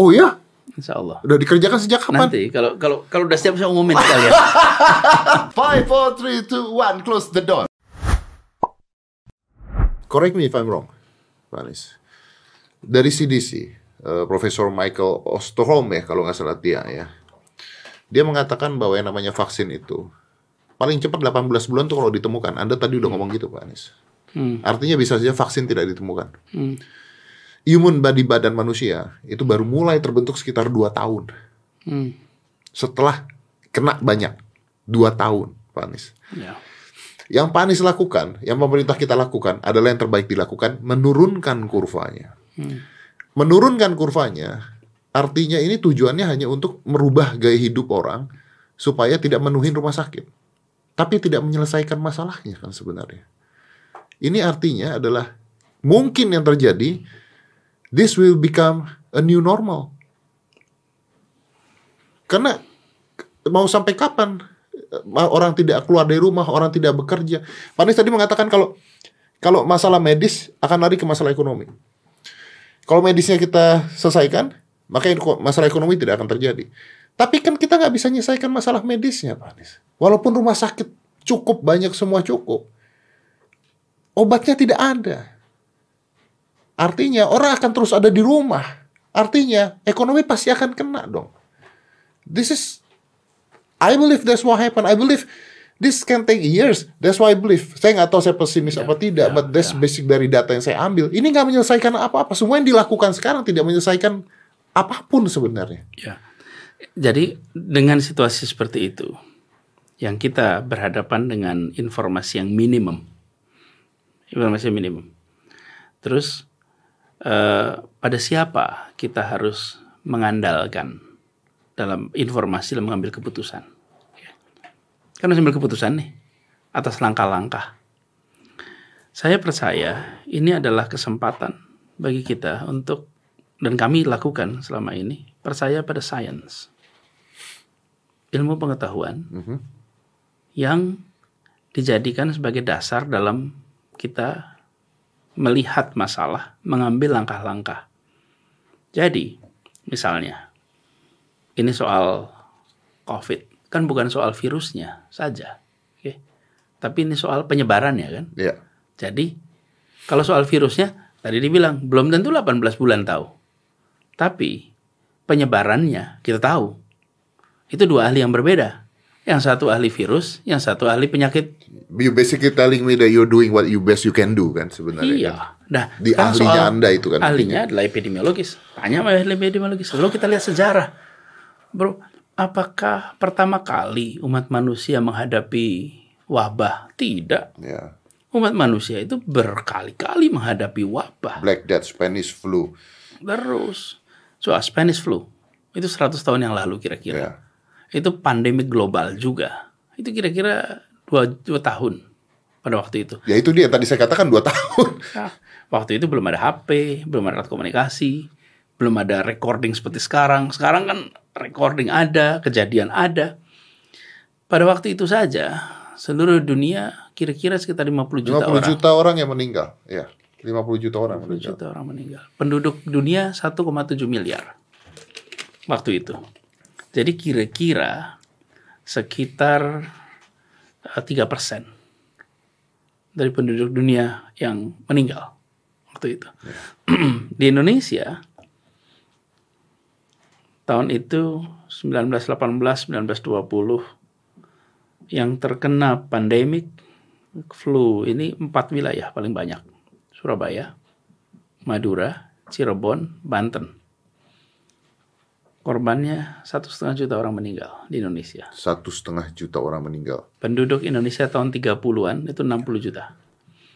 Oh ya? Insya Allah. Udah dikerjakan sejak kapan? Nanti kalau kalau kalau udah siap saya umumin sekalian. Five, four, three, two, one, close the door. Correct me if I'm wrong, Pak Anies. Dari CDC, eh, Profesor Michael Osterholm ya, kalau nggak salah dia ya. Dia mengatakan bahwa yang namanya vaksin itu paling cepat 18 bulan tuh kalau ditemukan. Anda tadi udah ngomong gitu, Pak Anies. Hmm. Artinya bisa saja vaksin tidak ditemukan. Hmm. Imun body badan manusia itu baru mulai terbentuk sekitar 2 tahun. Hmm. Setelah kena banyak. 2 tahun, Pak Anies. Ya. Yang Pak Anies lakukan, yang pemerintah kita lakukan adalah yang terbaik dilakukan, menurunkan kurvanya. Menurunkan kurvanya, artinya ini tujuannya hanya untuk merubah gaya hidup orang supaya tidak menuhin rumah sakit. Tapi tidak menyelesaikan masalahnya kan sebenarnya. Ini artinya adalah mungkin yang terjadi, this will become a new normal. Karena mau sampai kapan Ma- orang tidak keluar dari rumah, orang tidak bekerja. Pak Anies tadi mengatakan kalau kalau masalah medis akan lari ke masalah ekonomi. Kalau medisnya kita selesaikan, maka masalah ekonomi tidak akan terjadi. Tapi kan kita nggak bisa menyelesaikan masalah medisnya, Pak Anies. Walaupun rumah sakit cukup banyak semua cukup, obatnya tidak ada. Artinya orang akan terus ada di rumah. Artinya ekonomi pasti akan kena dong. This is I believe that's what happened. I believe this can take years. That's why I believe. Saya nggak tahu saya pesimis apa tidak, ya, but that's basic dari data yang saya ambil. Ini nggak menyelesaikan apa-apa. Semua yang dilakukan sekarang tidak menyelesaikan apa pun sebenarnya. Ya. Jadi dengan situasi seperti itu, yang kita berhadapan dengan informasi yang minimum, informasi yang minimum. Terus eh, pada siapa kita harus mengandalkan dalam informasi dalam mengambil keputusan? Ya. Kan harus ambil keputusan nih atas langkah-langkah. Saya percaya ini adalah kesempatan bagi kita untuk dan kami lakukan selama ini percaya pada sains ilmu pengetahuan Mhm. yang dijadikan sebagai dasar dalam kita melihat masalah, mengambil langkah-langkah. Jadi, misalnya, ini soal COVID, kan bukan soal virusnya saja, oke? Tapi ini soal penyebarannya kan. Ya. Jadi kalau soal virusnya tadi dibilang belum tentu 18 bulan tahu. Tapi penyebarannya kita tahu. Itu dua ahli yang berbeda. Yang satu ahli virus, yang satu ahli penyakit. You basically telling me that you're doing what you best you can do kan sebenarnya. Iya. kan? Nah, Di kan ahlinya soal- Anda itu kan Ahlinya adalah epidemiologis. Tanya sama ahli epidemiologis. Lalu kita lihat sejarah. Bro, apakah pertama kali umat manusia menghadapi wabah? Tidak. Ya. Umat manusia itu berkali-kali menghadapi wabah. Black Death, Spanish flu. Terus soal Spanish flu itu 100 tahun yang lalu kira-kira. Ya. Itu pandemi global juga. Itu kira-kira dua, dua tahun pada waktu itu. Ya itu dia tadi saya katakan dua tahun. Nah, waktu itu belum ada HP, belum ada alat komunikasi, belum ada recording seperti sekarang. Sekarang kan recording ada, kejadian ada. Pada waktu itu saja seluruh dunia kira-kira sekitar 50 juta 50 orang. juta orang yang meninggal. Ya. 50 juta orang 50 meninggal. juta orang meninggal. Penduduk dunia 1,7 miliar waktu itu. Jadi kira-kira sekitar eh, tiga persen dari penduduk dunia yang meninggal waktu itu. Di Indonesia tahun itu 1918, 1920 yang terkena pandemik flu ini empat wilayah paling banyak. Surabaya, Madura, Cirebon, Banten. Korbannya satu setengah juta orang meninggal di Indonesia. Satu setengah juta orang meninggal. Penduduk Indonesia tahun 30-an itu 60 juta.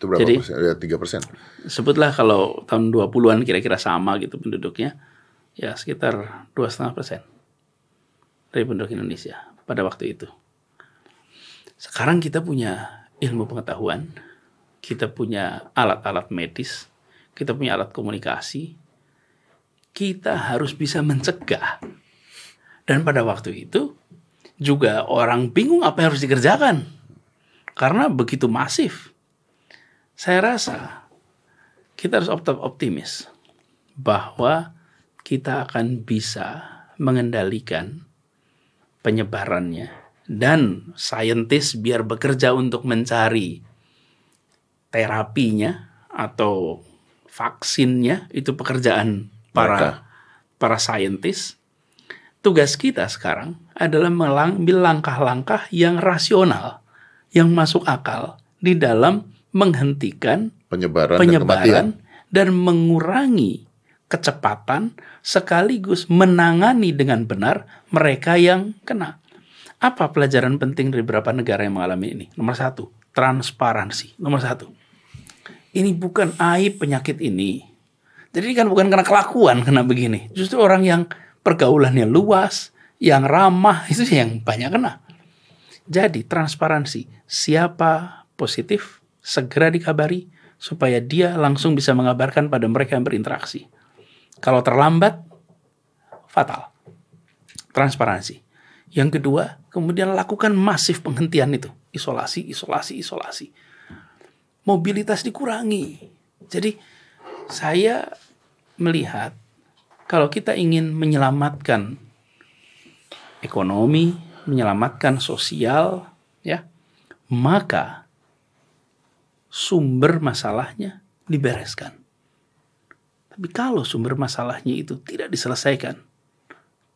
Itu berapa Jadi- persen? Ya, 3 persen. Sebutlah kalau tahun 20-an kira-kira sama gitu penduduknya. Ya sekitar dua setengah persen dari penduduk Indonesia pada waktu itu. Sekarang kita punya ilmu pengetahuan, kita punya alat-alat medis, kita punya alat komunikasi, kita harus bisa mencegah. Dan pada waktu itu juga orang bingung apa yang harus dikerjakan. Karena begitu masif. Saya rasa kita harus optim- optimis bahwa kita akan bisa mengendalikan penyebarannya dan saintis biar bekerja untuk mencari terapinya atau vaksinnya itu pekerjaan para Mereka. para saintis. Tugas kita sekarang adalah mengambil langkah-langkah yang rasional, yang masuk akal di dalam menghentikan penyebaran, dan kematian. penyebaran dan mengurangi kecepatan sekaligus menangani dengan benar mereka yang kena. Apa pelajaran penting dari beberapa negara yang mengalami ini? Nomor satu, transparansi. Nomor satu, ini bukan aib penyakit ini. Jadi kan bukan karena kelakuan kena begini. Justru orang yang pergaulannya luas, yang ramah, itu yang banyak kena. Jadi transparansi, siapa positif segera dikabari supaya dia langsung bisa mengabarkan pada mereka yang berinteraksi. Kalau terlambat, fatal. Transparansi. Yang kedua, kemudian lakukan masif penghentian itu. Isolasi, isolasi, isolasi. Mobilitas dikurangi. Jadi saya melihat kalau kita ingin menyelamatkan ekonomi, menyelamatkan sosial, ya, maka sumber masalahnya dibereskan. Tapi kalau sumber masalahnya itu tidak diselesaikan,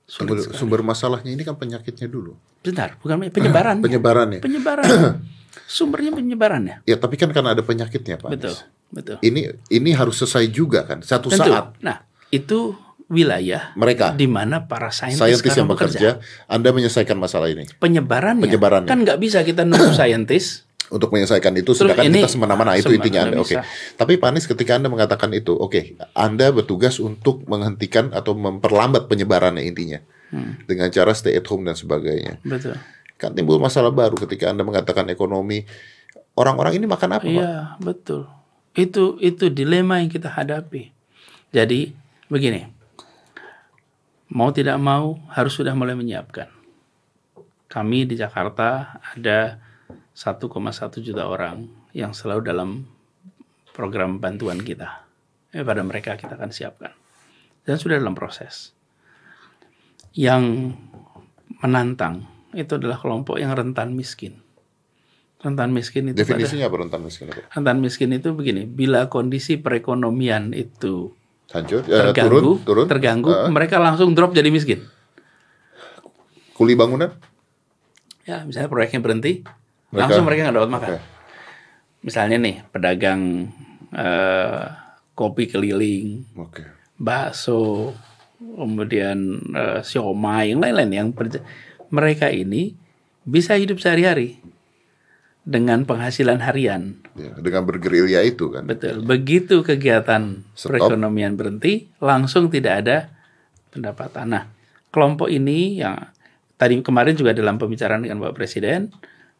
Sumber, sekali. sumber masalahnya ini kan penyakitnya dulu. Bentar, bukan penyebaran. Penyebarannya. Penyebaran. Sumbernya penyebarannya. Ya, tapi kan karena ada penyakitnya, Pak. Betul, Anies. Betul. Ini ini harus selesai juga kan. Satu Tentu. saat Nah, itu wilayah mereka di mana para saintis, saintis yang bekerja. bekerja, Anda menyelesaikan masalah ini. Penyebarannya, Penyebarannya. kan nggak bisa kita nunggu saintis. Untuk menyelesaikan itu, Terus sedangkan ini kita semena-mana itu semena- intinya Anda. Oke. bisa. Tapi Pak Anies ketika Anda mengatakan itu, oke, Anda bertugas untuk menghentikan atau memperlambat penyebarannya intinya. Hmm. Dengan cara stay at home dan sebagainya. Betul. Kan timbul masalah baru ketika Anda mengatakan ekonomi. Orang-orang ini makan apa, Pak? Iya, betul. Itu itu dilema yang kita hadapi. Jadi begini, mau tidak mau harus sudah mulai menyiapkan. Kami di Jakarta ada 1,1 juta orang yang selalu dalam program bantuan kita. Eh, pada mereka kita akan siapkan. Dan sudah dalam proses. Yang menantang itu adalah kelompok yang rentan miskin. Rentan miskin itu pada- Definisinya apa rentan miskin itu? rentan miskin itu begini, bila kondisi perekonomian itu Hancur, eh, terganggu, turun, turun. terganggu, Eh, mereka langsung drop jadi miskin. kuli bangunan? Ya, misalnya proyeknya berhenti, Mereka- langsung mereka nggak dapat makan. Oke. Misalnya nih, pedagang eh, kopi keliling, Oke. bakso, kemudian eh, siomay, yang lain-lain yang mereka ini bisa hidup sehari-hari dengan penghasilan harian. Ya, dengan bergerilya itu kan. Betul. Begitu kegiatan Stop. perekonomian berhenti, langsung tidak ada pendapatan. Nah, kelompok ini yang tadi kemarin juga dalam pembicaraan dengan Bapak Presiden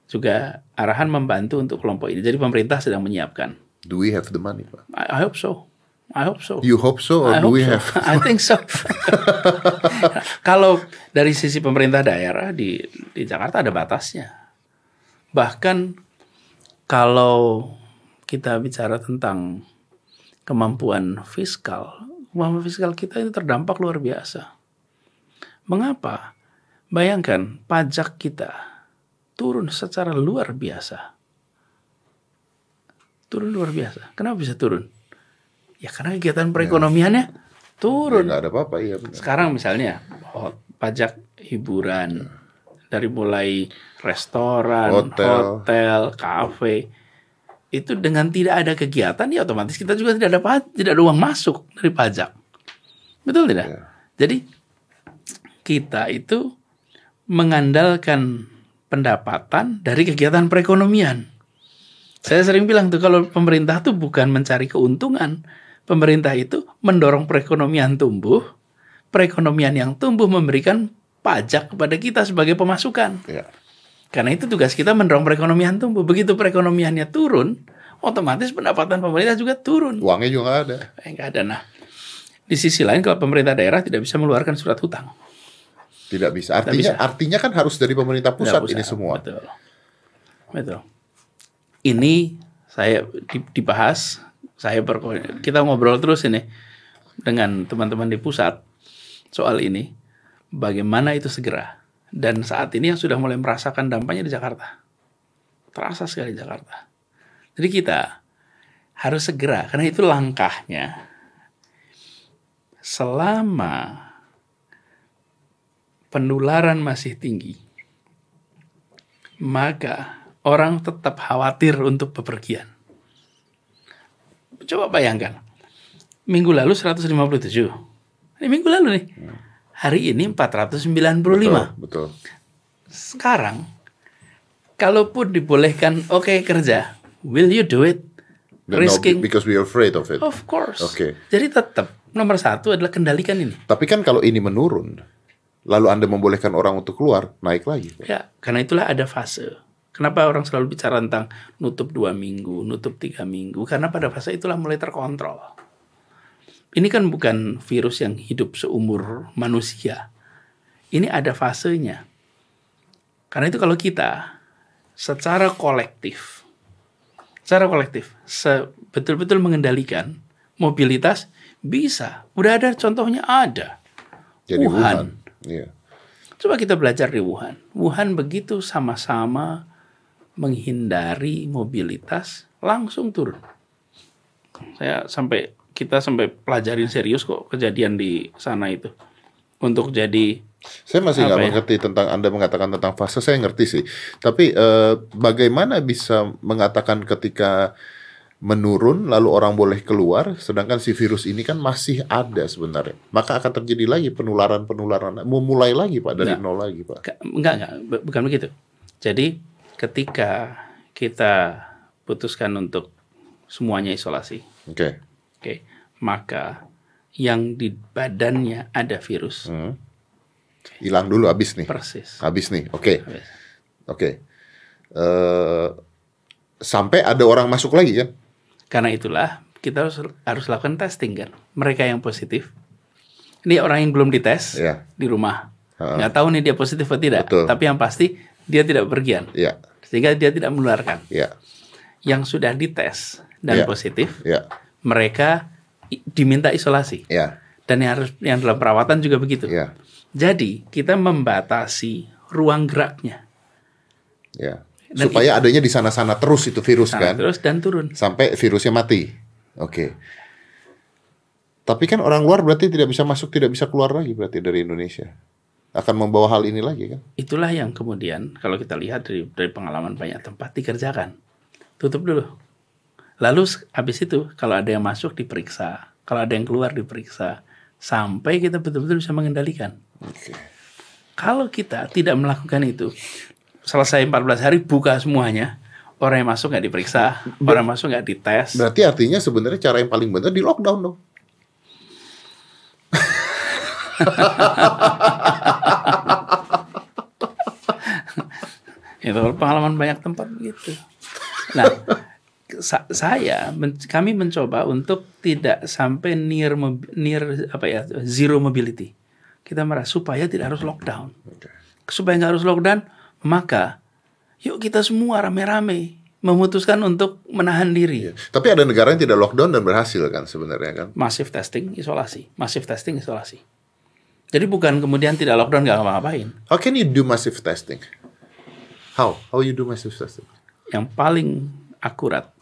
juga arahan membantu untuk kelompok ini. Jadi pemerintah sedang menyiapkan. Do we have the money, Pak? I, I hope so. I hope so. You hope so or I do we so. have? I think so. Kalau dari sisi pemerintah daerah di di Jakarta ada batasnya. Bahkan kalau kita bicara tentang kemampuan fiskal, kemampuan fiskal kita itu terdampak luar biasa. Mengapa? Bayangkan pajak kita turun secara luar biasa. Turun luar biasa. Kenapa bisa turun? Ya karena kegiatan perekonomiannya turun. Nggak ada apa-apa, iya benar. Sekarang misalnya oh, pajak hiburan dari mulai restoran, Hotel. hotel, kafe itu dengan tidak ada kegiatan ya otomatis kita juga tidak ada tidak ada uang masuk dari pajak. Betul tidak? Ya. Jadi kita itu mengandalkan pendapatan dari kegiatan perekonomian. Saya sering bilang tuh kalau pemerintah tuh bukan mencari keuntungan, pemerintah itu mendorong perekonomian tumbuh, perekonomian yang tumbuh memberikan pajak kepada kita sebagai pemasukan. Ya. Karena itu tugas kita mendorong perekonomian tumbuh. Begitu perekonomiannya turun, otomatis pendapatan pemerintah juga turun. Uangnya juga nggak ada. Eh, nggak ada. Nah, di sisi lain kalau pemerintah daerah tidak bisa mengeluarkan surat hutang. Tidak bisa. Artinya bisa. artinya kan harus dari pemerintah pusat Nggak ini semua. Betul. Betul. Ini saya di- dibahas, saya berko- kita ngobrol terus ini dengan teman-teman di pusat. soal ini, bagaimana itu segera. Dan saat ini yang sudah mulai merasakan dampaknya di Jakarta. Terasa sekali Jakarta. Jadi kita harus segera, karena itu langkahnya. Selama penularan masih tinggi, maka orang tetap khawatir untuk bepergian. Coba bayangkan, minggu lalu 157, ini minggu lalu nih, hari ini 495. Betul, betul. Sekarang, kalaupun dibolehkan, oke kerja, will you do it? No, Risking, because we are afraid of it. of course. Oke. Jadi tetap nomor satu adalah kendalikan ini. Tapi kan kalau ini menurun, lalu Anda membolehkan orang untuk keluar, naik lagi. Ya, karena itulah ada fase. Kenapa orang selalu bicara tentang nutup dua minggu, nutup tiga minggu? Karena pada fase itulah mulai terkontrol. Ini kan bukan virus yang hidup seumur manusia. Ini ada fasenya. Karena itu kalau kita secara kolektif, secara kolektif, betul-betul mengendalikan mobilitas bisa. Udah ada contohnya ada. Jadi Wuhan. Wuhan. Iya. Coba kita belajar di Wuhan. Wuhan begitu sama-sama menghindari mobilitas langsung turun. Saya sampai kita sampai pelajarin serius kok kejadian di sana itu untuk jadi Saya masih nggak ya? mengerti tentang Anda mengatakan tentang fase. Saya ngerti sih. Tapi eh, bagaimana bisa mengatakan ketika menurun lalu orang boleh keluar, sedangkan si virus ini kan masih ada sebenarnya. Maka akan terjadi lagi penularan-penularan. Mau mulai lagi Pak dari Nggak. nol lagi Pak. Enggak enggak bu- bukan begitu. Jadi ketika kita putuskan untuk semuanya isolasi, Oke. Oke, maka yang di badannya ada virus Hmm. Hilang dulu habis nih. persis. Habis nih. Oke. Habis. Oke. Eh, sampai ada orang masuk lagi kan? Karena itulah kita harus harus lakukan testing kan. Mereka yang positif, ini orang yang belum dites Iya. di rumah, Ha. nggak tahu nih dia positif atau tidak. Betul. Tapi yang pasti dia tidak berpergian, Iya. sehingga dia tidak menularkan. Iya. Yang sudah dites dan Iya. positif, Iya. Mereka diminta isolasi. Iya. Dan yang harus yang dalam perawatan juga begitu. Iya. Jadi kita membatasi ruang geraknya. Dan Supaya adanya di sana-sana terus itu virus Nah, kan? terus dan turun. sampai virusnya mati. Oke. Tapi kan orang luar berarti tidak bisa masuk, tidak bisa keluar lagi berarti dari Indonesia. Akan membawa hal ini lagi kan? Itulah yang kemudian kalau kita lihat dari, dari pengalaman banyak tempat dikerjakan. Tutup dulu. Lalu habis itu kalau ada yang masuk diperiksa, kalau ada yang keluar diperiksa sampai kita betul-betul bisa mengendalikan. Oke. Kalau kita tidak melakukan itu, selesai 14 hari buka semuanya, orang yang masuk nggak diperiksa, orang yang masuk nggak dites. Berarti artinya sebenarnya cara yang paling benar di lockdown dong. Itu pengalaman banyak tempat begitu. Nah, saya men- kami mencoba untuk tidak sampai near near apa ya zero mobility. Kita merasa supaya tidak harus lockdown. Supaya nggak harus lockdown, maka yuk kita semua rame-rame memutuskan untuk menahan diri. Tapi ada negara yang tidak lockdown dan berhasil kan sebenarnya kan? Massive testing, isolasi. Massive testing, isolasi. Jadi bukan kemudian tidak lockdown nggak ngapa-ngapain. How can you do massive testing? How? How you do massive testing? Yang paling akurat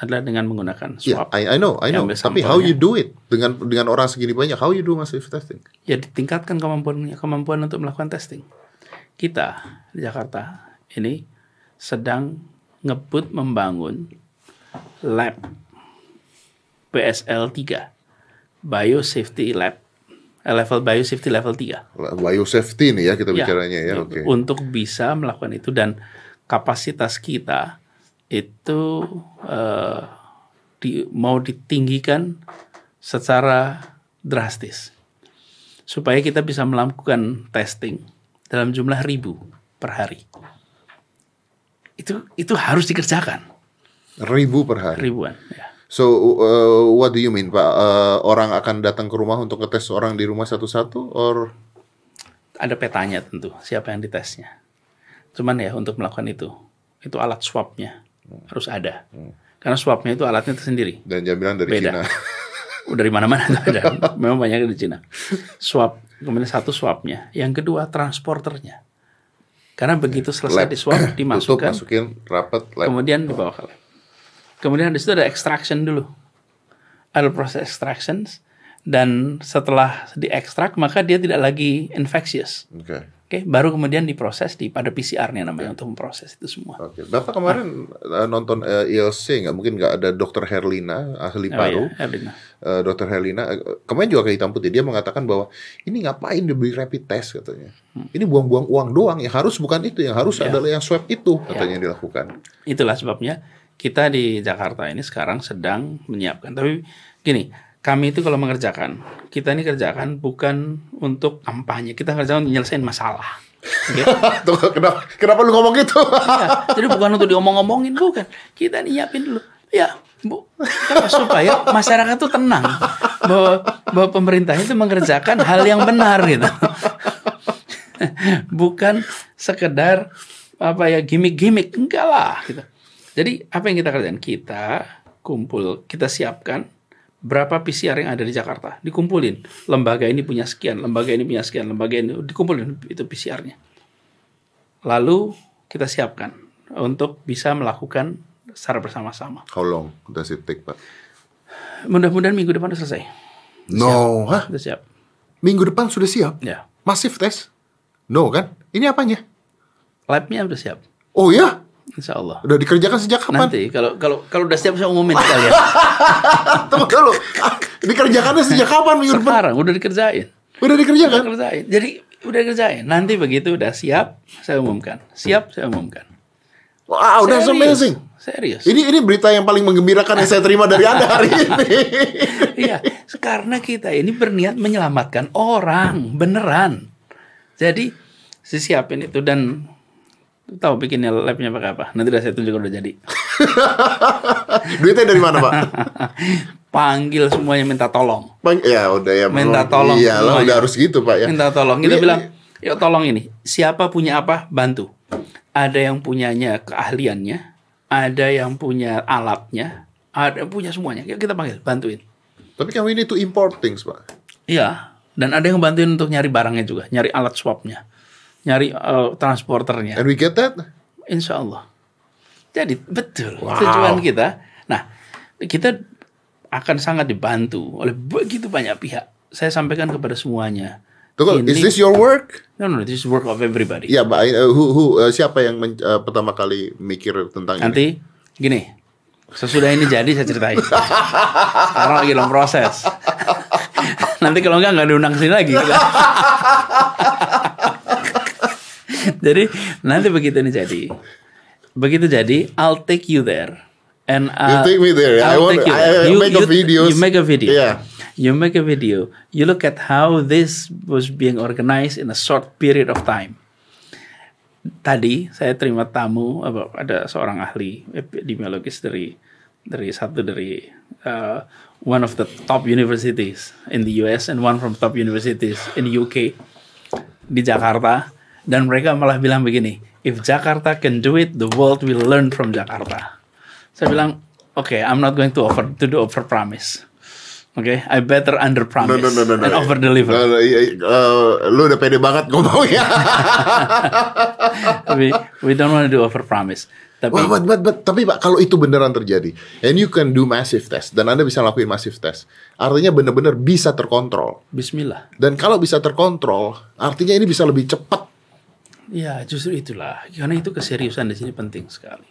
adalah dengan menggunakan Yeah, swab. I, I know, I know. Tapi how sampelnya. you do it dengan dengan orang segini banyak? How you do massive testing? ya ditingkatkan kemampuan kemampuan untuk melakukan testing. Kita di Jakarta ini sedang ngebut membangun lab BSL 3 Biosafety Lab eh, level Biosafety level 3 Biosafety nih ya kita Ya, bicaranya ya. Oke. untuk bisa melakukan itu dan kapasitas kita itu eh, di, mau ditinggikan secara drastis supaya kita bisa melakukan testing dalam jumlah ribu per hari. Itu itu harus dikerjakan Ribu per hari. ribuan. Ya. So uh, what do you mean Pak? Uh, orang akan datang ke rumah untuk ngetes orang di rumah satu-satu or Ada petanya tentu siapa yang ditesnya. Cuman ya untuk melakukan itu itu alat swabnya harus ada. Karena swabnya itu alatnya tersendiri. dan bilang dari Beda. Cina. Udah dari mana-mana ada. Memang banyak di Cina. Swab kemudian satu swabnya, yang kedua transporternya. Karena begitu selesai Lab. di swab Tutup, dimasukkan, masukin rapat lab. kemudian dibawa ke lab. Kemudian di situ ada extraction dulu. Ada proses extraction dan setelah diekstrak maka dia tidak lagi infectious. Oke. Oke, baru kemudian diproses di pada PCR-nya namanya untuk memproses itu semua. Oke. Bapak kemarin eh, nonton eh, ILC nggak? Mungkin nggak ada Dokter Herlina ahli Oh, paru. iya, Erlina. Eh, Dokter Herlina kemarin juga ke hitam putih dia mengatakan bahwa ini ngapain dibeli rapid test katanya. Ini buang-buang uang doang. Yang harus bukan itu, yang harus Ya. adalah yang swab itu katanya yang dilakukan. Itulah sebabnya kita di Jakarta ini sekarang sedang menyiapkan. Tapi gini, kami itu kalau mengerjakan, kita ini kerjakan bukan untuk kampanye, kita kerjakan untuk nyelesain masalah. Tuh, kenapa kenapa lu ngomong gitu? Ya, jadi bukan untuk diomong-omongin, bukan. Kita nyiapin dulu. Ya, Bu, kan supaya masyarakat tuh tenang bahwa bahwa pemerintah itu mengerjakan hal yang benar gitu. Bukan sekedar apa ya gimmick-gimmick enggak lah gitu. Jadi apa yang kita kerjain? Kita kumpul, kita siapkan berapa PCR yang ada di Jakarta, dikumpulin. Lembaga ini punya sekian, lembaga ini punya sekian, lembaga ini dikumpulin itu PCR-nya. Lalu kita siapkan untuk bisa melakukan secara bersama-sama. How long does it take, Pak? Mudah-mudahan minggu depan sudah selesai. No, hah? Sudah siap. Minggu depan sudah siap? Ya. Masif tes? No kan? Ini apanya? Labnya udah siap. Oh ya? Insya Allah. Udah dikerjakan sejak kapan? Nanti kalau kalau kalau udah siap saya umumin sekalian. Tunggu dulu. Dikerjakannya sejak kapan minggu depan? Sekarang udah dikerjain. Udah Udah dikerjakan? kerjain. Jadi udah kerjain. Nanti begitu udah siap, saya umumkan. Siap, saya umumkan. Wow, that's Serius. amazing. Serius. Ini ini berita yang paling menggembirakan yang saya terima dari Anda hari ini. Iya, karena kita ini berniat menyelamatkan orang beneran. Jadi disiapin itu dan tahu bikinnya labnya pakai apa? Nanti udah saya tunjukkan udah jadi. Duitnya dari mana, Pak? Panggil semuanya minta tolong. Bang, ya udah ya. Minta tolong Iya, lo udah harus gitu, Pak ya. Minta tolong. Kita Ini- bilang, yuk tolong ini. Siapa punya apa, bantu. Ada yang punyanya keahliannya, ada yang punya alatnya, ada yang punya semuanya. Yuk kita panggil, bantuin. Tapi we need to import things, Pak. Iya, dan ada yang bantuin untuk nyari barangnya juga, nyari alat swabnya, nyari eh, transporternya. And we get that? Insya Allah. Jadi betul Wow. tujuan kita. Nah, kita akan sangat dibantu oleh begitu banyak pihak. Saya sampaikan kepada semuanya. Tunggu, Ini- is this your work? No, no, this is work of everybody. Ya, Pak. Uh, who, who, uh, siapa yang men- uh, pertama kali mikir tentang ini? Nanti gini, sesudah ini jadi saya ceritain. Sekarang lagi dalam proses. Nanti kalau enggak nggak diundang sini lagi. jadi nanti begitu ini jadi, begitu jadi, I'll take you there. And uh, take me there. I I'll want- take you I-. I make a videos. You make a video. Yeah. You make a video. You look at how this was being organized in a short period of time tadi saya terima tamu apa ada seorang ahli epidemiologis dari dari satu dari uh, one of the top universities in the US and one from top universities in the UK di Jakarta dan mereka malah bilang begini if Jakarta can do it the world will learn from Jakarta saya bilang oke okay, I'm not going to offer to do over promise oke okay, I better under No, promise no, no, no, no. and over deliver No, no, iya, iya. Uh, lu udah pede banget ngomongnya. we we don't want to do over promise tapi Wah, but, but, but, tapi Pak, kalau itu beneran terjadi, and you can do massive test, dan Anda bisa lakuin massive test, artinya bener-bener bisa terkontrol. Bismillah Dan kalau bisa terkontrol, artinya ini bisa lebih cepat. Ya, justru itulah. Karena itu keseriusan di sini penting sekali.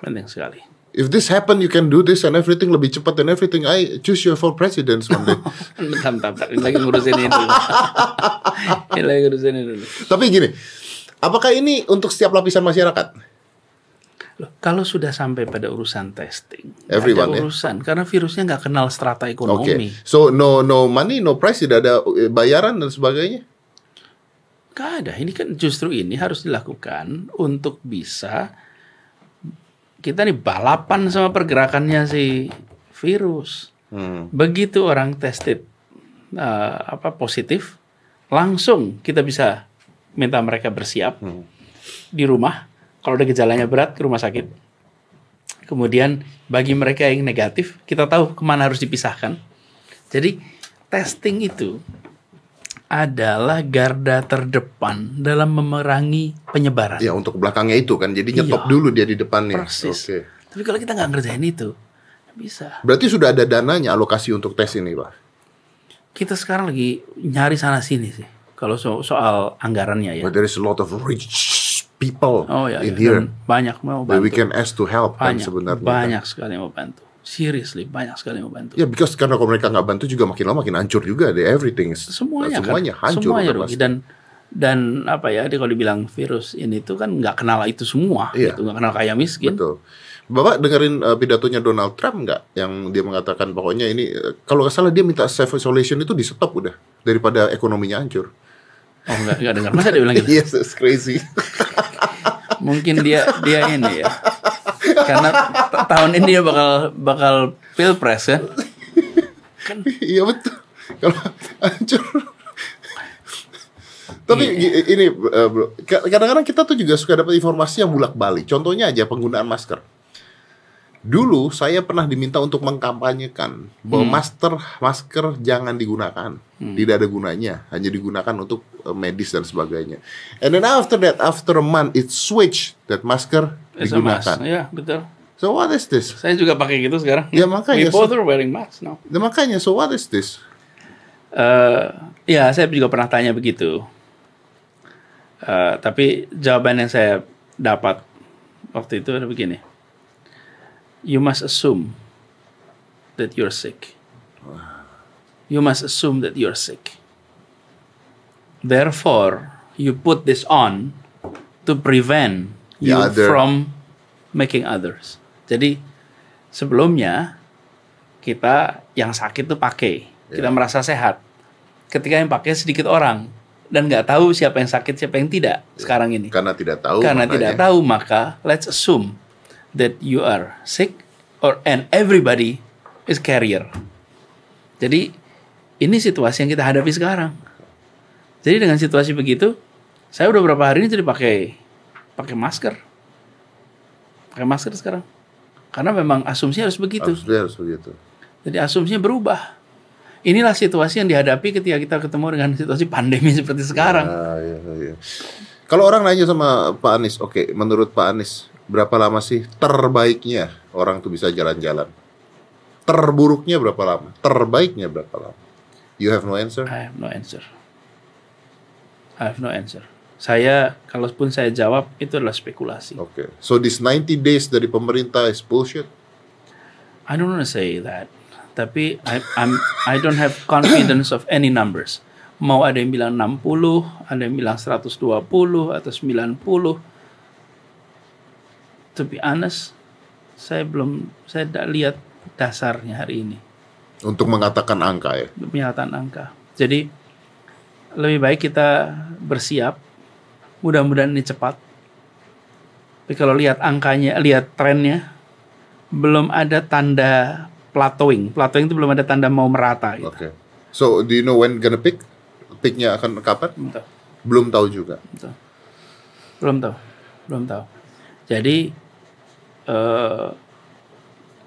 Penting sekali. If this happen, you can do this and everything lebih cepat and everything. I choose you for president one day. Bentar, bentar, bentar. Ini lagi ngurusin ini dulu. ini lagi ngurusin ini dulu. Tapi gini, apakah ini untuk setiap lapisan masyarakat? Loh, kalau sudah sampai pada urusan testing, Everyone, ada ya? urusan. Karena virusnya nggak kenal strata ekonomi. so no no money, no price, tidak ada eh, bayaran dan sebagainya. Nggak ada. Ini kan justru ini harus dilakukan untuk bisa kita nih balapan sama pergerakannya si virus. Hmm. Begitu orang tested uh, apa positif, langsung kita bisa minta mereka bersiap di rumah. Kalau ada gejalanya berat ke rumah sakit. Kemudian bagi mereka yang negatif, kita tahu ke mana harus dipisahkan. Jadi testing itu adalah garda terdepan dalam memerangi penyebaran. Ya untuk belakangnya itu kan, jadi nyetop Iya. dulu dia di depannya. Persis. Oke. Tapi kalau kita nggak ngerjain itu, bisa. Berarti sudah ada dananya alokasi untuk tes ini, Pak. Kita sekarang lagi nyari sana sini sih. Kalau so- soal anggarannya ya. But there is a lot of rich people Oh ya, in ya. here Dan banyak mau that we bantu. can ask to help kan Banyak, sebenarnya. banyak sekali mau bantu. Seriously, banyak sekali yang mau bantu. Ya, because karena kalau mereka nggak bantu juga makin lama makin hancur juga deh. Everything semuanya, semuanya kan hancur semuanya udah rugi dan dan apa ya dia kalau dibilang virus ini tuh kan nggak kenal itu semua Iya. gitu nggak kenal kaya miskin Betul. Bapak dengerin uh, pidatonya Donald Trump nggak yang dia mengatakan pokoknya ini uh, kalau nggak salah dia minta self isolation itu di stop udah daripada ekonominya hancur. oh nggak nggak dengar masa dia bilang gitu Yes, it's crazy. mungkin dia dia ini ya karena tahun ini dia bakal bakal pilpres kan Iya betul. Kalau hancur. Tapi gi- ini bro, ka- kadang-kadang kita tuh juga suka dapat informasi yang bulak-balik. Contohnya aja penggunaan masker. Dulu saya pernah diminta untuk mengkampanyekan bahwa masker masker jangan digunakan, tidak ada gunanya, hanya digunakan untuk uh, medis dan sebagainya. And then after that, after a month, it switched that masker Mask. digunakan. ya betul So what is this? saya juga pakai gitu sekarang Ya, makanya, we both are wearing masks now Nah, makanya, so what is this? Eh, ya, saya juga pernah tanya begitu. Eh, tapi jawaban yang saya dapat waktu itu adalah begini. You must assume that you're sick. You must assume that you're sick. Therefore, you put this on to prevent The you other- from making others. Jadi sebelumnya kita yang sakit tuh pakai, kita Ya. merasa sehat. Ketika yang pakai sedikit orang dan nggak tahu siapa yang sakit siapa yang tidak sekarang ini. Karena tidak tahu. Karena makanya. tidak tahu maka let's assume that you are sick or and everybody is carrier. Jadi ini situasi yang kita hadapi sekarang. Jadi dengan situasi begitu, saya udah berapa hari ini jadi pakai pakai masker. Pakai masker sekarang. Karena memang asumsi harus begitu. Dia harus begitu. Jadi asumsinya berubah. Inilah situasi yang dihadapi ketika kita ketemu dengan situasi pandemi seperti sekarang. Ah, iya, iya. Kalau orang nanya sama Pak Anies, oke, menurut Pak Anies, berapa lama sih terbaiknya orang tuh bisa jalan-jalan? Terburuknya berapa lama? Terbaiknya berapa lama? You have no answer? I have no answer. I have no answer. Saya, kalaupun saya jawab, itu adalah spekulasi. Oke. So this 90 days dari pemerintah is bullshit? I don't want to say that. Tapi I, I'm, I don't have confidence of any numbers. Mau ada yang bilang 60, ada yang bilang 120 atau 90. To be honest, saya belum, saya tidak lihat dasarnya hari ini. Untuk mengatakan angka ya? penyataan angka. Jadi lebih baik kita bersiap. Mudah-mudahan ini cepat. Tapi kalau lihat angkanya, lihat trennya, belum ada tanda plateauing. Plateauing itu belum ada tanda mau merata. Gitu. Oke. So do you know when gonna pick? Picknya akan kapan? Belum tahu. Belum tahu juga. Belum tahu. Belum tahu. Belum tahu. Jadi eh,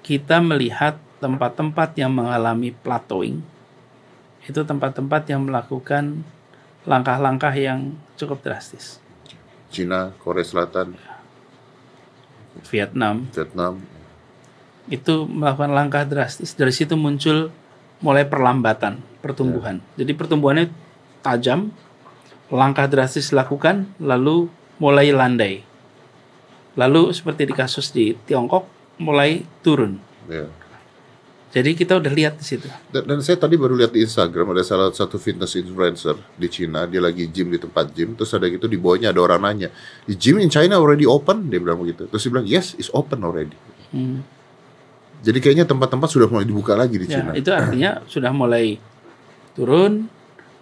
kita melihat tempat-tempat yang mengalami plateauing itu tempat-tempat yang melakukan langkah-langkah yang cukup drastis. Cina, Korea Selatan, Vietnam Vietnam. itu melakukan langkah drastis. Dari situ muncul mulai perlambatan pertumbuhan. Jadi pertumbuhannya tajam, langkah drastis dilakukan, lalu mulai landai. Lalu seperti di kasus di Tiongkok mulai turun. Ya. Jadi kita udah lihat di situ. Dan, dan saya tadi baru lihat di Instagram ada salah satu fitness influencer di Cina, dia lagi gym di tempat gym, terus ada gitu di bawahnya ada orang nanya, "The gym in China already open?" Dia bilang begitu. Terus dia bilang, "Yes, it's open already." Hmm. Jadi kayaknya tempat-tempat sudah mulai dibuka lagi di Ya, Cina. itu artinya sudah mulai turun,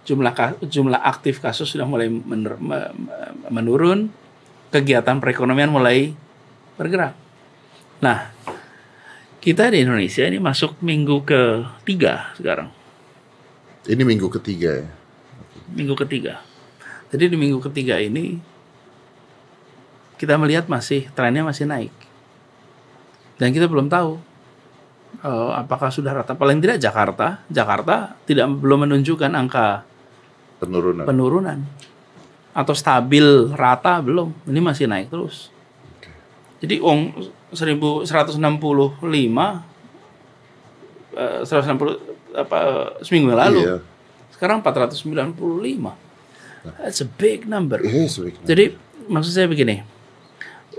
jumlah jumlah aktif kasus sudah mulai menur- me- me- menurun, kegiatan perekonomian mulai bergerak. Nah, kita di Indonesia ini masuk minggu ketiga sekarang, Ini minggu ketiga ya. minggu ketiga. Jadi di minggu ketiga ini kita melihat masih trennya masih naik, dan kita belum tahu eh, apakah sudah rata. Paling tidak Jakarta, Jakarta tidak belum menunjukkan angka Penurunan. penurunan atau stabil rata belum ini masih naik terus jadi ong 1165 eh, 160 apa seminggu yang lalu. Iya. sekarang 495 that's a big number. Iya, sebaiknya. jadi maksud saya begini.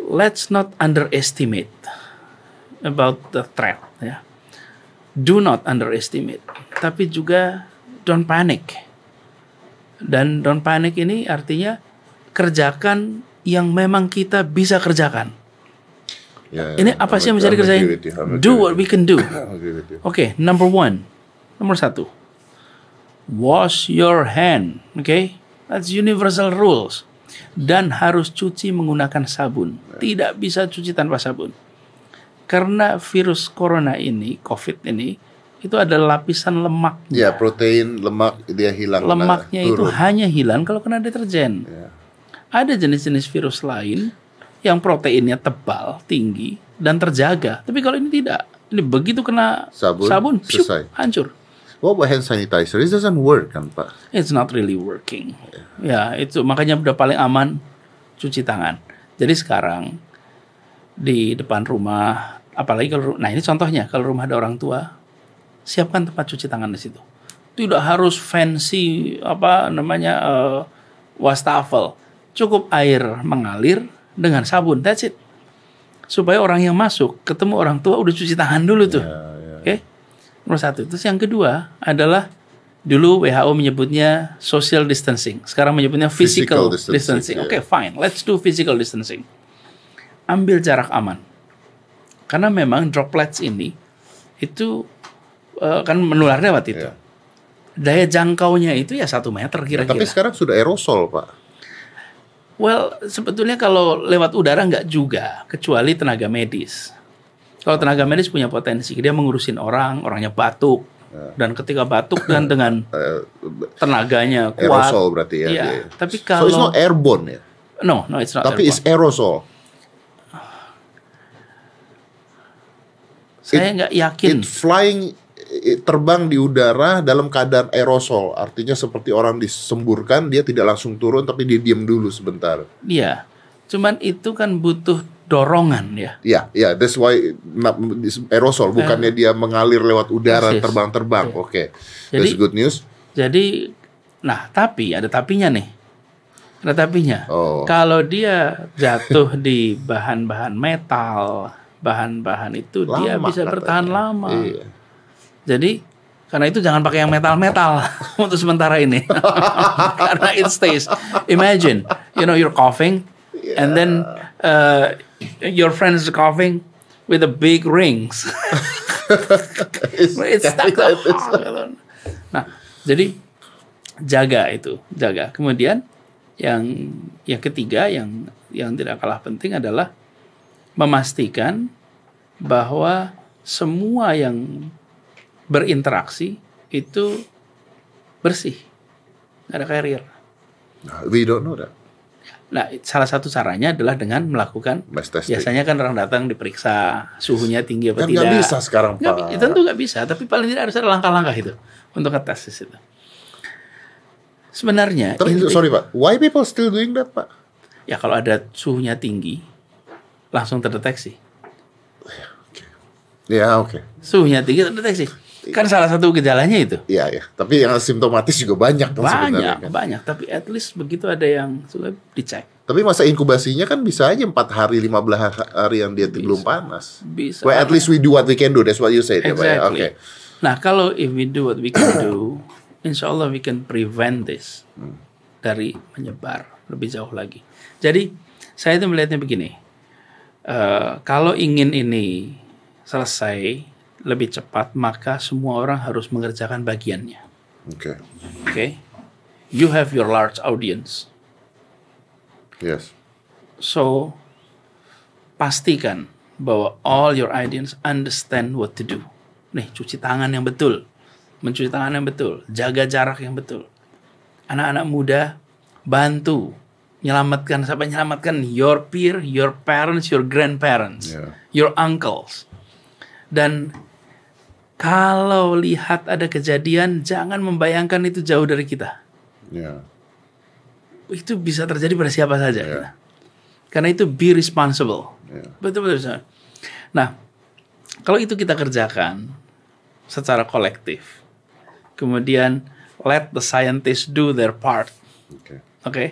Let's not underestimate about the threat ya. Do not underestimate. Tapi juga don't panic. Dan don't panic ini artinya kerjakan yang memang kita bisa kerjakan Ya, ini apa sih yang bisa dikerjain do what we can do. Oke, number one, nomor satu, wash your hand, oke? That's universal rules. Dan harus cuci menggunakan sabun. Tidak bisa cuci tanpa sabun. Karena virus corona ini, COVID ini, itu ada lapisan lemak. Ya, protein, lemak dia hilang. Lemaknya nah, itu turun. hanya hilang kalau kena deterjen. Ya. Ada jenis-jenis virus lain yang proteinnya tebal, tinggi, dan terjaga. Tapi kalau ini tidak. Ini begitu kena Sabun, piuk, selesai. hancur. What about hand sanitizer? It doesn't work kan, Pak? It's not really working. Ya, itu makanya udah paling aman cuci tangan. Jadi sekarang di depan rumah, apalagi kalau nah ini contohnya kalau rumah ada orang tua, siapkan tempat cuci tangan di situ. Tidak harus fancy apa namanya eh, wastafel. Cukup air mengalir dengan sabun. That's it. Supaya orang yang masuk ketemu orang tua udah cuci tangan dulu tuh. Ya, Oke. Nomor satu. Terus yang kedua adalah dulu WHO menyebutnya social distancing. Sekarang menyebutnya physical, Physical distancing. distancing, Oke, fine. Let's do physical distancing. Ambil jarak aman. Karena memang droplets ini itu eh, kan menular lewat itu. Ya. Daya jangkaunya itu ya satu meter Tapi kira-kira. sekarang sudah aerosol, Pak. Well, sebetulnya kalau lewat udara nggak juga, kecuali tenaga medis. Kalau tenaga medis punya potensi, dia mengurusin orang, orangnya batuk, dan ketika batuk dan dengan Eh, tenaganya kuat. aerosol berarti ya. Iya, dia. tapi So it's kalau not airborne ya. no, no, it's not. Tapi it's aerosol. Saya nggak yakin. It flying terbang di udara dalam keadaan aerosol. Artinya seperti orang disemburkan, dia tidak langsung turun tapi dia diam dulu sebentar. Iya, cuman itu kan butuh dorongan ya. Ya, ya, that's why aerosol bukannya dia mengalir lewat udara terbang-terbang. Oke. Jadi- That's good news. Jadi, nah tapi ada tapinya nih. Ada tapinya. Oh. Kalau dia jatuh di bahan-bahan metal, bahan-bahan itu dia Lama bisa katanya. bertahan lama. Iya. Jadi karena itu jangan pakai yang metal-metal untuk sementara ini. karena it stays. Imagine, you know, you're coughing, and then uh, your friend is coughing with the big rings. It's stuck. Nah, jadi jaga itu, jaga. Kemudian yang yang ketiga yang yang tidak kalah penting adalah memastikan bahwa semua yang berinteraksi itu bersih, nggak ada carrier. We don't know that. Nah, salah satu caranya adalah dengan melakukan biasanya kan orang datang diperiksa suhunya tinggi apa Kan tidak. nggak bisa sekarang, Nggak Pak. tentu nggak bisa, tapi paling tidak harus ada langkah-langkah itu untuk ngetes di situ. Sebenarnya Tapi inti- sorry Pak, why people still doing that Pak? ya kalau ada suhunya tinggi langsung terdeteksi. Ya oke. Suhunya tinggi terdeteksi. Kan salah satu gejalanya itu. Iya ya. Tapi yang simptomatis juga banyak kan sebenarnya. Banyak, kan. banyak. Tapi at least begitu ada yang sudah dicek. Tapi masa inkubasinya kan bisa aja 4 hari, 15 hari yang dia belum panas. Bisa. Well, at least we do what we can do. That's what you said ya Pak ya. Exactly. Oke. Nah, kalau if we do what we can do, insya Allah we can prevent this dari menyebar lebih jauh lagi. Jadi saya itu melihatnya begini, Eh, kalau ingin ini selesai lebih cepat, maka semua orang harus mengerjakan bagiannya. Oke. Oke, you have your large audience, Yes. so pastikan bahwa all your audience understand what to do. Nih, cuci tangan yang betul, mencuci tangan yang betul, jaga jarak yang betul. Anak-anak muda bantu nyelamatkan sampai nyelamatkan your peer, your parents, your grandparents, Yeah. your uncles. Dan kalau lihat ada kejadian, jangan membayangkan itu jauh dari kita. Ya. itu bisa terjadi pada siapa saja. Ya. Karena itu be responsible. Ya. Betul-betul. Nah, kalau itu kita kerjakan secara kolektif, kemudian let the scientists do their part, Oke. oke?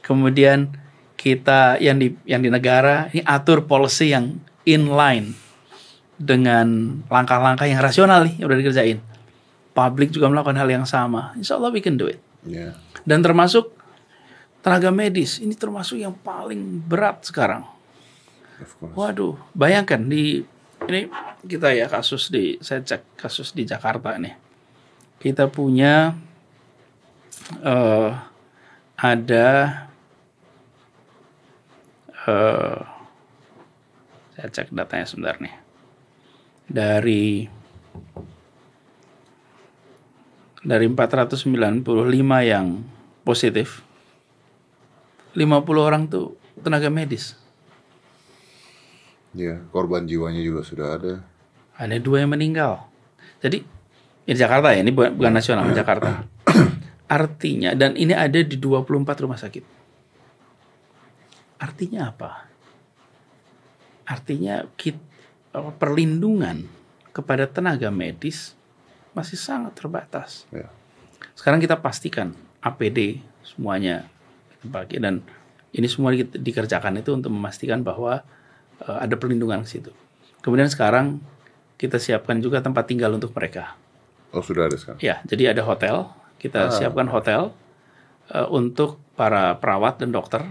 Kemudian kita yang di yang di negara ini atur policy yang inline dengan langkah-langkah yang rasional nih yang udah dikerjain. Publik juga melakukan hal yang sama. Insya Allah we can do it. Ya. Dan termasuk tenaga medis ini termasuk yang paling berat sekarang. Waduh, bayangkan di ini kita ya kasus di saya cek kasus di Jakarta nih. Kita punya eh ada eh saya cek datanya sebentar nih. Dari dari 495 yang positif 50 orang tuh tenaga medis. Ya, korban jiwanya juga sudah ada. Ada dua yang meninggal. Jadi ini Jakarta ya, ini bukan, bukan nasional Jakarta. Artinya dan ini ada di 24 rumah sakit. Artinya apa? Artinya kit, apa, perlindungan kepada tenaga medis masih sangat terbatas. Ya. Sekarang kita pastikan APD semuanya dipakai dan ini semua di- dikerjakan itu untuk memastikan bahwa eh, ada perlindungan di situ. Kemudian sekarang kita siapkan juga tempat tinggal untuk mereka. Oh, sudah ada sekarang. Ya, jadi ada hotel. Kita siapkan hotel eh, untuk para perawat dan dokter.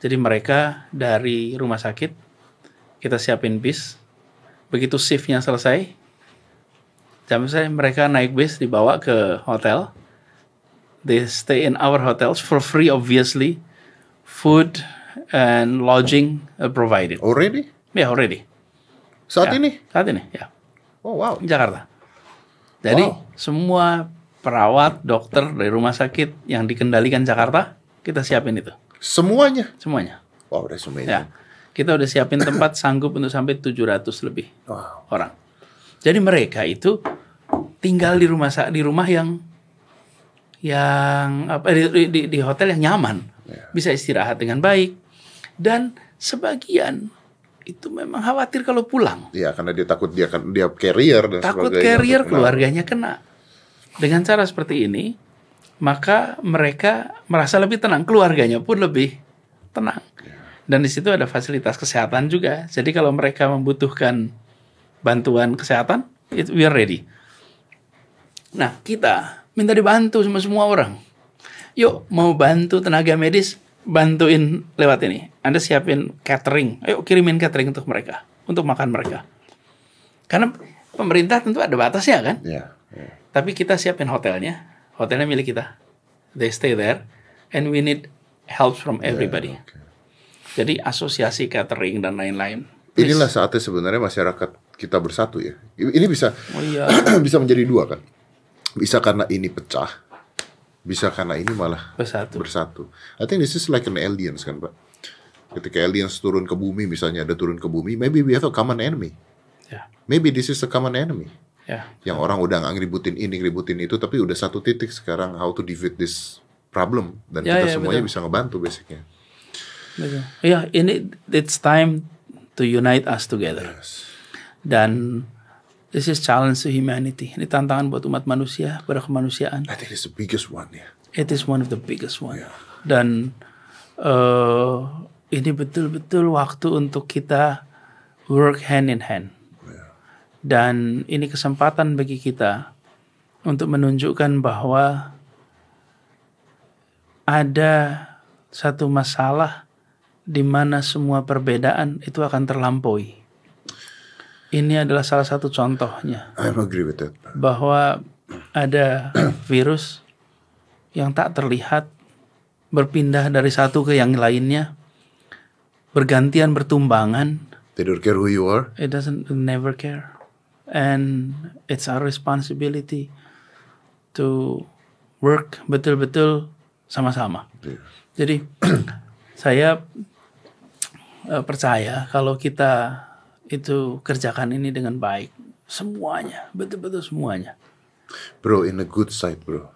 Jadi mereka dari rumah sakit kita siapin bis. Begitu shiftnya selesai, jam selesai mereka naik bis dibawa ke hotel. They stay in our hotels for free, obviously. Food and lodging uh, provided. Already? Ya, already. Saat Ya, ini? Saat ini, ya. Oh, wow. Jakarta. Jadi Wow. semua perawat, dokter dari rumah sakit yang dikendalikan Jakarta, kita siapin itu Semuanya. semuanya. Wow, that's amazing. Ya. Kita udah siapin tempat sanggup untuk sampai 700 lebih Wow. orang. Jadi mereka itu tinggal di rumah di rumah yang yang apa di, di- di, di hotel yang nyaman. Ya. Bisa istirahat dengan baik dan sebagian itu memang khawatir kalau pulang. Ya, karena dia takut dia akan dia carrier dan takut sebagainya. carrier keluarganya kena. Dengan cara seperti ini, maka mereka merasa lebih tenang, keluarganya pun lebih tenang. Dan di situ ada fasilitas kesehatan juga. Jadi kalau mereka membutuhkan bantuan kesehatan, it, we are ready. Nah, kita minta dibantu sama semua orang. Yuk, mau bantu tenaga medis, bantuin lewat ini. Anda siapin catering. Ayo kirimin catering untuk mereka, untuk makan mereka. Karena pemerintah tentu ada batasnya kan. Ya. ya. Tapi kita siapin hotelnya. Hotelnya milik kita. They stay there and we need help from everybody. oke. Jadi asosiasi catering dan lain-lain. Inilah saatnya sebenarnya masyarakat kita bersatu ya. Ini bisa Oh iya. bisa menjadi dua kan. Bisa karena ini pecah, bisa karena ini malah Bersatu. bersatu. I think this is like an aliens kan, Pak. Ketika aliens turun ke bumi, misalnya ada turun ke bumi, maybe we have a common enemy. Ya. Maybe this is a common enemy. Ya. Yang orang udah ngeributin ini, ngeributin itu, tapi udah satu titik sekarang how to defeat this problem dan Ya, kita ya, semuanya betul. bisa ngebantu basicnya. Betul. Ya, ini it's time to unite us together. Dan this is challenge to humanity. Ini tantangan buat umat manusia, pada kemanusiaan. I think it's the biggest one ya. It is one of the biggest one. Dan eh ini betul-betul waktu untuk kita work hand in hand. Dan ini kesempatan bagi kita untuk menunjukkan bahwa ada satu masalah di mana semua perbedaan itu akan terlampaui. Ini adalah salah satu contohnya I agree with that. bahwa ada virus yang tak terlihat berpindah dari satu ke yang lainnya bergantian bertumbangan They don't care who you are. it doesn't never care and it's our responsibility to work betul-betul sama-sama Yeah. jadi saya eh, percaya kalau kita itu kerjakan ini dengan baik semuanya betul-betul semuanya Bro, in a good side, bro.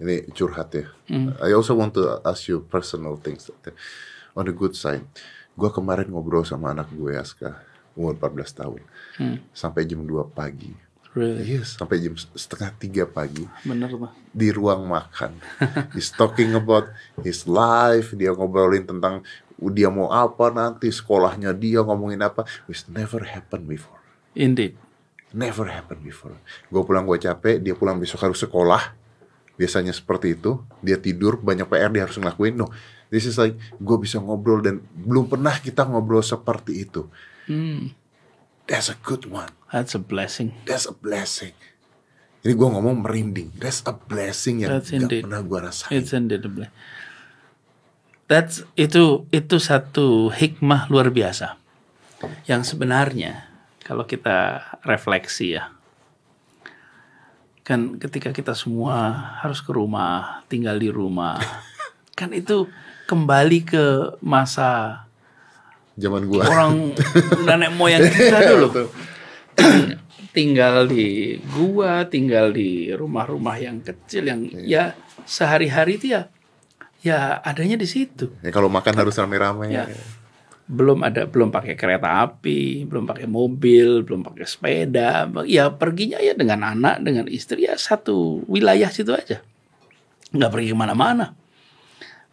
Ini curhat ya. I also want to ask you personal things. On the good side, gue kemarin ngobrol sama anak gue Aska, umur 14 tahun, sampai jam 2 pagi. Really? Yes, sampai jam setengah tiga pagi Bener tuh. di ruang makan. He's talking about his life. Dia ngobrolin tentang dia mau apa nanti, sekolahnya dia ngomongin apa. Which never happened before. Indeed. Never happened before. Gue pulang gue capek, dia pulang besok harus sekolah. Biasanya seperti itu. Dia tidur, banyak PR dia harus ngelakuin. No, this is like gue bisa ngobrol dan belum pernah kita ngobrol seperti itu. Hmm. That's a good one. That's a blessing. That's a blessing. Ini gue ngomong merinding. That's a blessing yang That's gak indeed. pernah gue rasain. It's indeed a blessing. That's itu itu satu hikmah luar biasa. Yang sebenarnya kalau kita refleksi ya. Kan ketika kita semua harus ke rumah, tinggal di rumah. kan itu kembali ke masa Zaman gue. orang nenek moyang kita dulu. Ting- tinggal di gua, tinggal di rumah-rumah yang kecil yang ya sehari-hari itu ya ya adanya di situ. Ya, kalau makan harus rame-rame. Ya. Belum ada belum pakai kereta api, belum pakai mobil, belum pakai sepeda. Ya perginya ya dengan anak, dengan istri ya satu wilayah situ aja. nggak pergi ke mana-mana.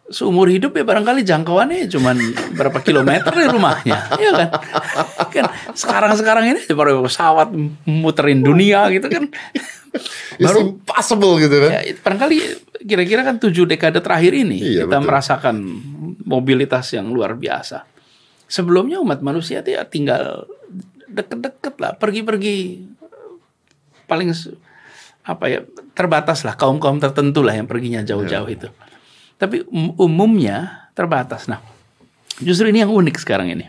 Seumur hidup ya barangkali jangkauannya cuman berapa kilometer dari rumahnya, ya kan? kan sekarang-sekarang ini baru pesawat muterin dunia gitu kan. It's impossible gitu kan. Ya, barangkali kira-kira kan tujuh dekade terakhir ini Iya, kita betul. merasakan mobilitas yang luar biasa. Sebelumnya umat manusia itu ya tinggal deket-deket lah, pergi-pergi paling apa ya terbatas lah kaum kaum tertentu lah yang perginya jauh-jauh itu. Tapi um- umumnya terbatas. Nah, justru ini yang unik sekarang ini.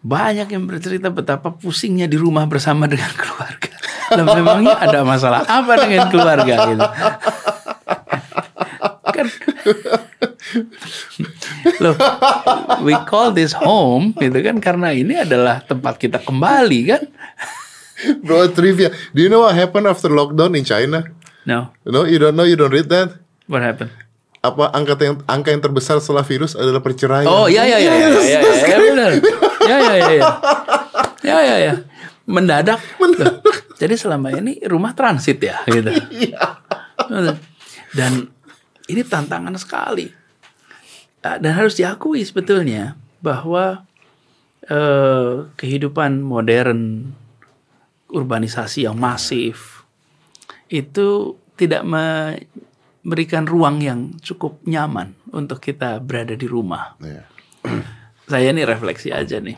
Banyak yang bercerita betapa pusingnya di rumah bersama dengan keluarga. Lah memangnya ada masalah apa dengan keluarga gitu? kan loh we call this home gitu kan karena ini adalah tempat kita kembali kan Bro, trivia. Do you know what happened after lockdown in China? no No, you don't know, you don't read that? what happened Apa angka yang angka yang terbesar setelah virus adalah perceraian? oh ya ya ya ya Yes, ya, that's ya, ya, benar. Ya ya ya ya ya ya ya mendadak. Loh, jadi selama ini rumah transit ya gitu. Dan ini tantangan sekali. Ah, dan harus diakui sebetulnya bahwa eh, kehidupan modern urbanisasi yang masif itu tidak memberikan ruang yang cukup nyaman untuk kita berada di rumah. Iya. Saya ini refleksi aja nih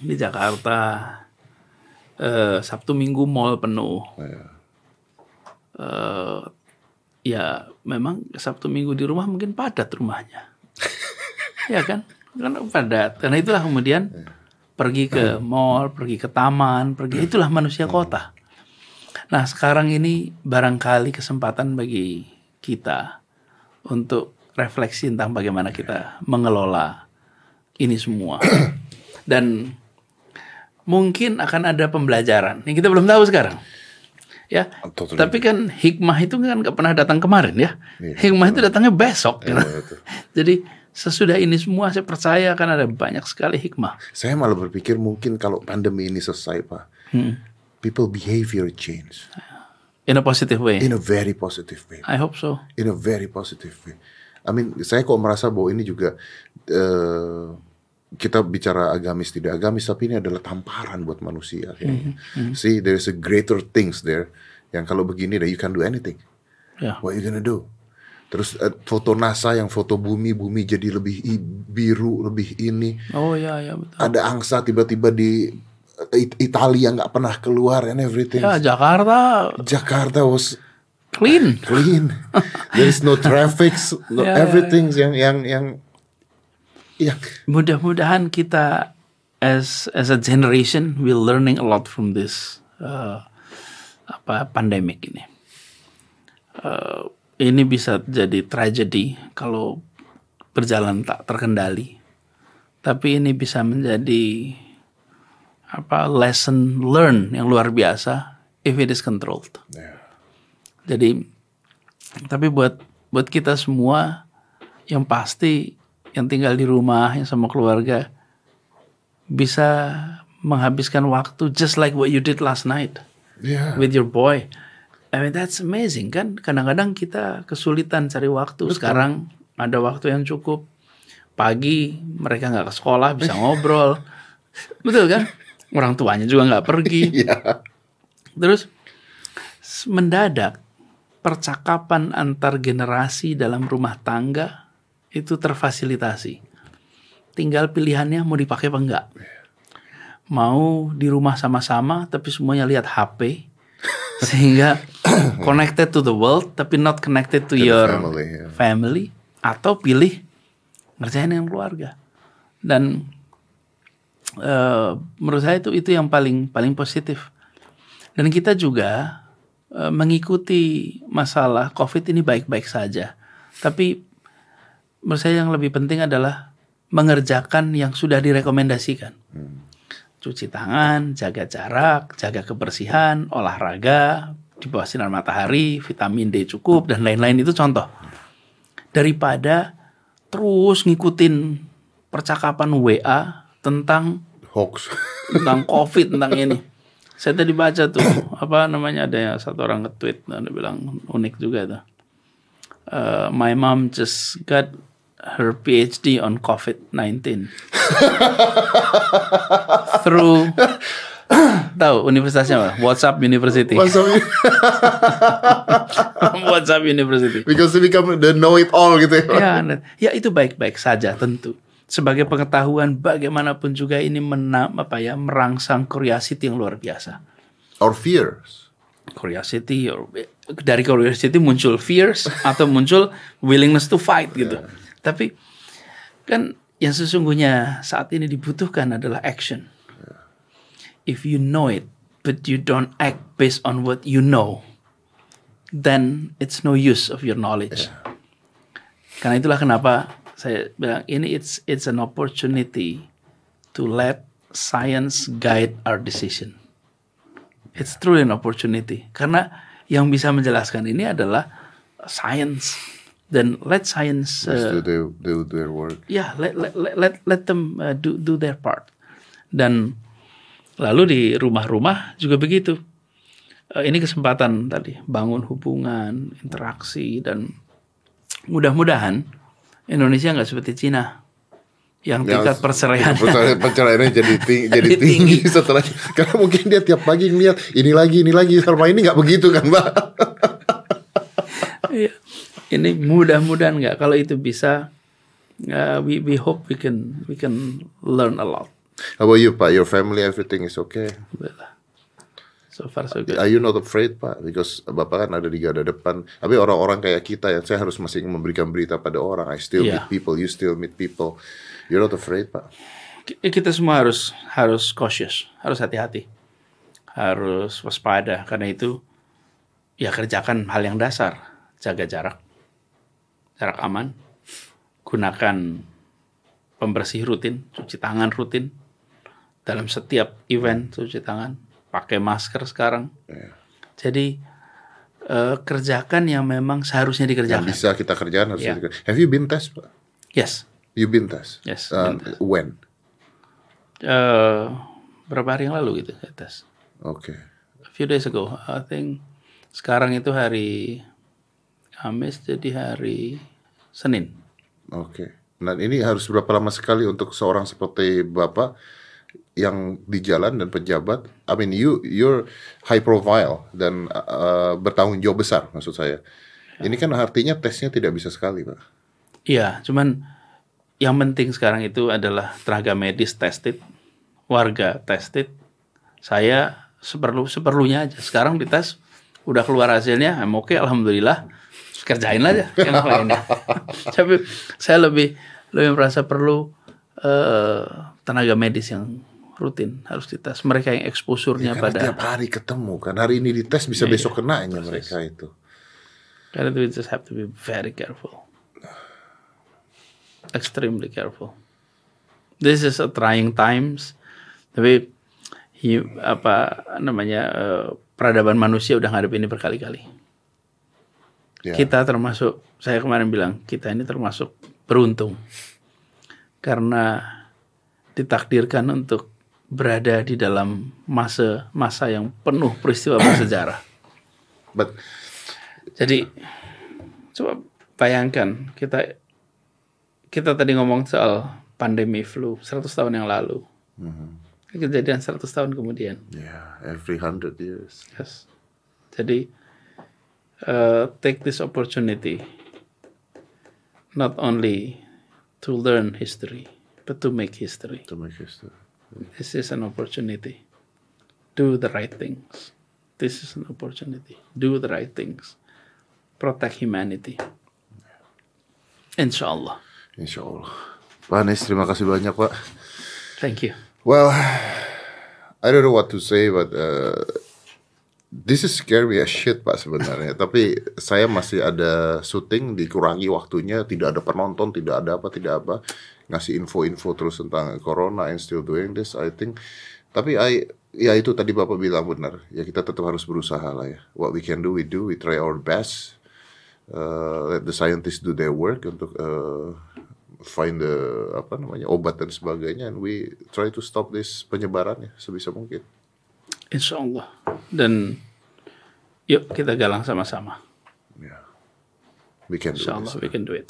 di Jakarta eh, Sabtu Minggu mall penuh. Iya. Eh, ya memang Sabtu Minggu di rumah mungkin padat rumahnya. ya kan? Kan padat. Karena itulah kemudian pergi ke mall, pergi ke taman, pergi itulah manusia kota. Nah, sekarang ini barangkali kesempatan bagi kita untuk refleksi tentang bagaimana kita mengelola ini semua. Dan mungkin akan ada pembelajaran yang kita belum tahu sekarang. Ya, Totally. tapi kan hikmah itu kan nggak pernah datang kemarin ya. Hikmah itu datangnya besok. gitu. Iya. Jadi sesudah ini semua saya percaya akan ada banyak sekali hikmah. Saya malah berpikir mungkin kalau pandemi ini selesai, Pak, Hmm. People behavior change In a positive way. in a very positive way. I hope so. in a very positive way. I mean, saya kok merasa bahwa ini juga eh, kita bicara agamis tidak agamis, tapi ini adalah tamparan buat manusia. kayaknya. See, there is a greater things there. Yang kalau begini, that you can do anything. Ya. What you gonna do? Terus eh, foto NASA yang foto bumi, bumi jadi lebih biru, lebih ini. Oh ya ya betul. Ada angsa tiba-tiba di Italia nggak pernah keluar and everything. Ya Jakarta Jakarta was clean. clean. There is no traffic, no Ya, ya, everything yang yang yang yang Mudah-mudahan kita as as a generation will learning a lot from this uh, apa pandemic ini. Uh, ini bisa jadi tragedi kalau berjalan tak terkendali. Tapi ini bisa menjadi apa lesson learn yang luar biasa if it is controlled. Ya. Jadi tapi buat buat kita semua yang pasti yang tinggal di rumah yang sama keluarga bisa menghabiskan waktu just like what you did last night Yeah. with your boy. I mean that's amazing kan. Kadang-kadang kita kesulitan cari waktu. Sekarang ada waktu yang cukup. Pagi mereka nggak ke sekolah bisa ngobrol. Betul kan? Orang tuanya juga nggak pergi. Iya. Terus mendadak percakapan antar generasi dalam rumah tangga itu terfasilitasi. Tinggal pilihannya mau dipakai apa enggak. Mau di rumah sama-sama tapi semuanya lihat HP sehingga connected to the world tapi not connected to, the your family, ya. family atau pilih ngerjain dengan keluarga. Dan eh, menurut saya itu itu yang paling paling positif. Dan kita juga eh, mengikuti masalah COVID ini baik-baik saja. Tapi menurut saya yang lebih penting adalah mengerjakan yang sudah direkomendasikan. Cuci tangan, jaga jarak, jaga kebersihan, olahraga, di bawah sinar matahari, vitamin D cukup dan lain-lain itu contoh. Daripada terus ngikutin percakapan WA tentang Hoax. tentang COVID tentang ini. Saya tadi baca tuh apa namanya ada yang satu orang nge-tweet dan dia bilang unik juga tuh. Uh, my mom just got her PhD on COVID-19 through tahu universitasnya apa? WhatsApp University. WhatsApp University. because they become the know it all gitu ya. Ya, ya itu baik-baik saja tentu. Sebagai pengetahuan bagaimanapun juga ini mena, apa ya merangsang curiosity yang luar biasa. Or fears. Curiosity or, dari curiosity muncul fears atau muncul willingness to fight gitu. Tapi kan yang sesungguhnya saat ini dibutuhkan adalah action. If you know it but you don't act based on what you know, then it's no use of your knowledge. Karena itulah kenapa saya bilang ini it's it's an opportunity to let science guide our decision. It's truly an opportunity karena yang bisa menjelaskan ini adalah science dan let science uh, do, do their work. ya let let let let, them uh, do do their part dan lalu di rumah-rumah juga begitu Eh, ini kesempatan tadi bangun hubungan interaksi dan mudah-mudahan Indonesia nggak seperti Cina yang tingkat Yang- perceraian Perceraian perceraiannya jadi tinggi, jadi tinggi tinggi. setelah karena mungkin dia tiap pagi ngeliat ini lagi ini lagi selama ini nggak begitu kan mbak Iya. ini mudah-mudahan nggak kalau itu bisa uh, we we hope we can we can learn a lot How about you pak your family everything is okay Alhamdulillah. So far so good. Are you not afraid pak? Because bapak kan ada di garda depan. Tapi orang-orang kayak kita yang saya harus masih memberikan berita pada orang. I still Iya. meet people you still meet people. You're not afraid pak? Ki- kita semua harus harus cautious, harus hati-hati, harus waspada karena itu ya kerjakan hal yang dasar, jaga jarak, jarak aman, gunakan pembersih rutin, cuci tangan rutin. Dalam setiap event cuci tangan, pakai masker sekarang. Jadi eh, kerjakan yang memang seharusnya yang dikerjakan. bisa kita kerjakan harus Iya. kita Have you been test pak Yes. You been test Yes, Um, been when Eh, berapa hari yang lalu gitu saya tes. Oke a few days ago. I think sekarang itu hari Kamis jadi hari Senin. Oke. Nah ini harus berapa lama sekali untuk seorang seperti bapak yang di jalan dan pejabat. I mean you you're high profile dan uh, bertanggung jawab besar maksud saya. Ini kan artinya tesnya tidak bisa sekali pak. Iya, cuman yang penting sekarang itu adalah tenaga medis tested, warga tested. Saya seperlu seperlunya aja. Sekarang dites udah keluar hasilnya, I'm oke, alhamdulillah. Terus Kerjain aja yang lainnya. Tapi saya lebih lebih merasa perlu eh, tenaga medis yang rutin harus dites. Mereka yang eksposurnya Karena pada tiap hari ketemu kan. Hari ini dites bisa Iya, besok kenanya mereka itu. Karena itu we just have to be very careful. Extremely careful. This is a trying times. Tapi hi- apa namanya eh, peradaban manusia udah ngadep ini berkali-kali. Ya. Kita termasuk, saya kemarin bilang, kita ini termasuk beruntung. Karena ditakdirkan untuk berada di dalam masa-masa yang penuh peristiwa bersejarah. But Jadi coba bayangkan kita kita tadi ngomong soal pandemi flu 100 tahun yang lalu. Kejadian 100 tahun kemudian. yeah, every hundred years. Yes. Jadi uh, take this opportunity not only to learn history but to make history. To make history. This is an opportunity. Do the right things. This is an opportunity. Do the right things. Protect humanity. Insya Allah. Insya Allah. Pak Anies, terima kasih banyak Pak. Thank you. Well, I don't know what to say, but uh, this is scary as shit Pak sebenarnya. Tapi saya masih ada syuting, dikurangi waktunya, tidak ada penonton, tidak ada apa, tidak apa, ngasih info-info terus tentang corona and still doing this. I think. Tapi I, ya itu tadi Bapak bilang benar. Ya kita tetap harus berusaha lah ya. What we can do, we do. We try our best. Uh, let the scientists do their work untuk uh, find the apa namanya obat dan sebagainya and we try to stop this penyebarannya sebisa mungkin. Insya Allah. Dan yuk kita galang sama-sama. Ya. We can do Insya this. Allah we can do it.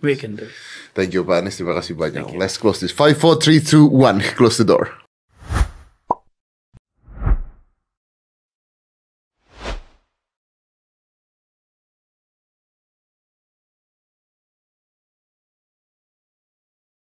We can do it. Thank you Pak Anies, terima kasih banyak. Let's close this. Five, four, three, two, one. Close the door.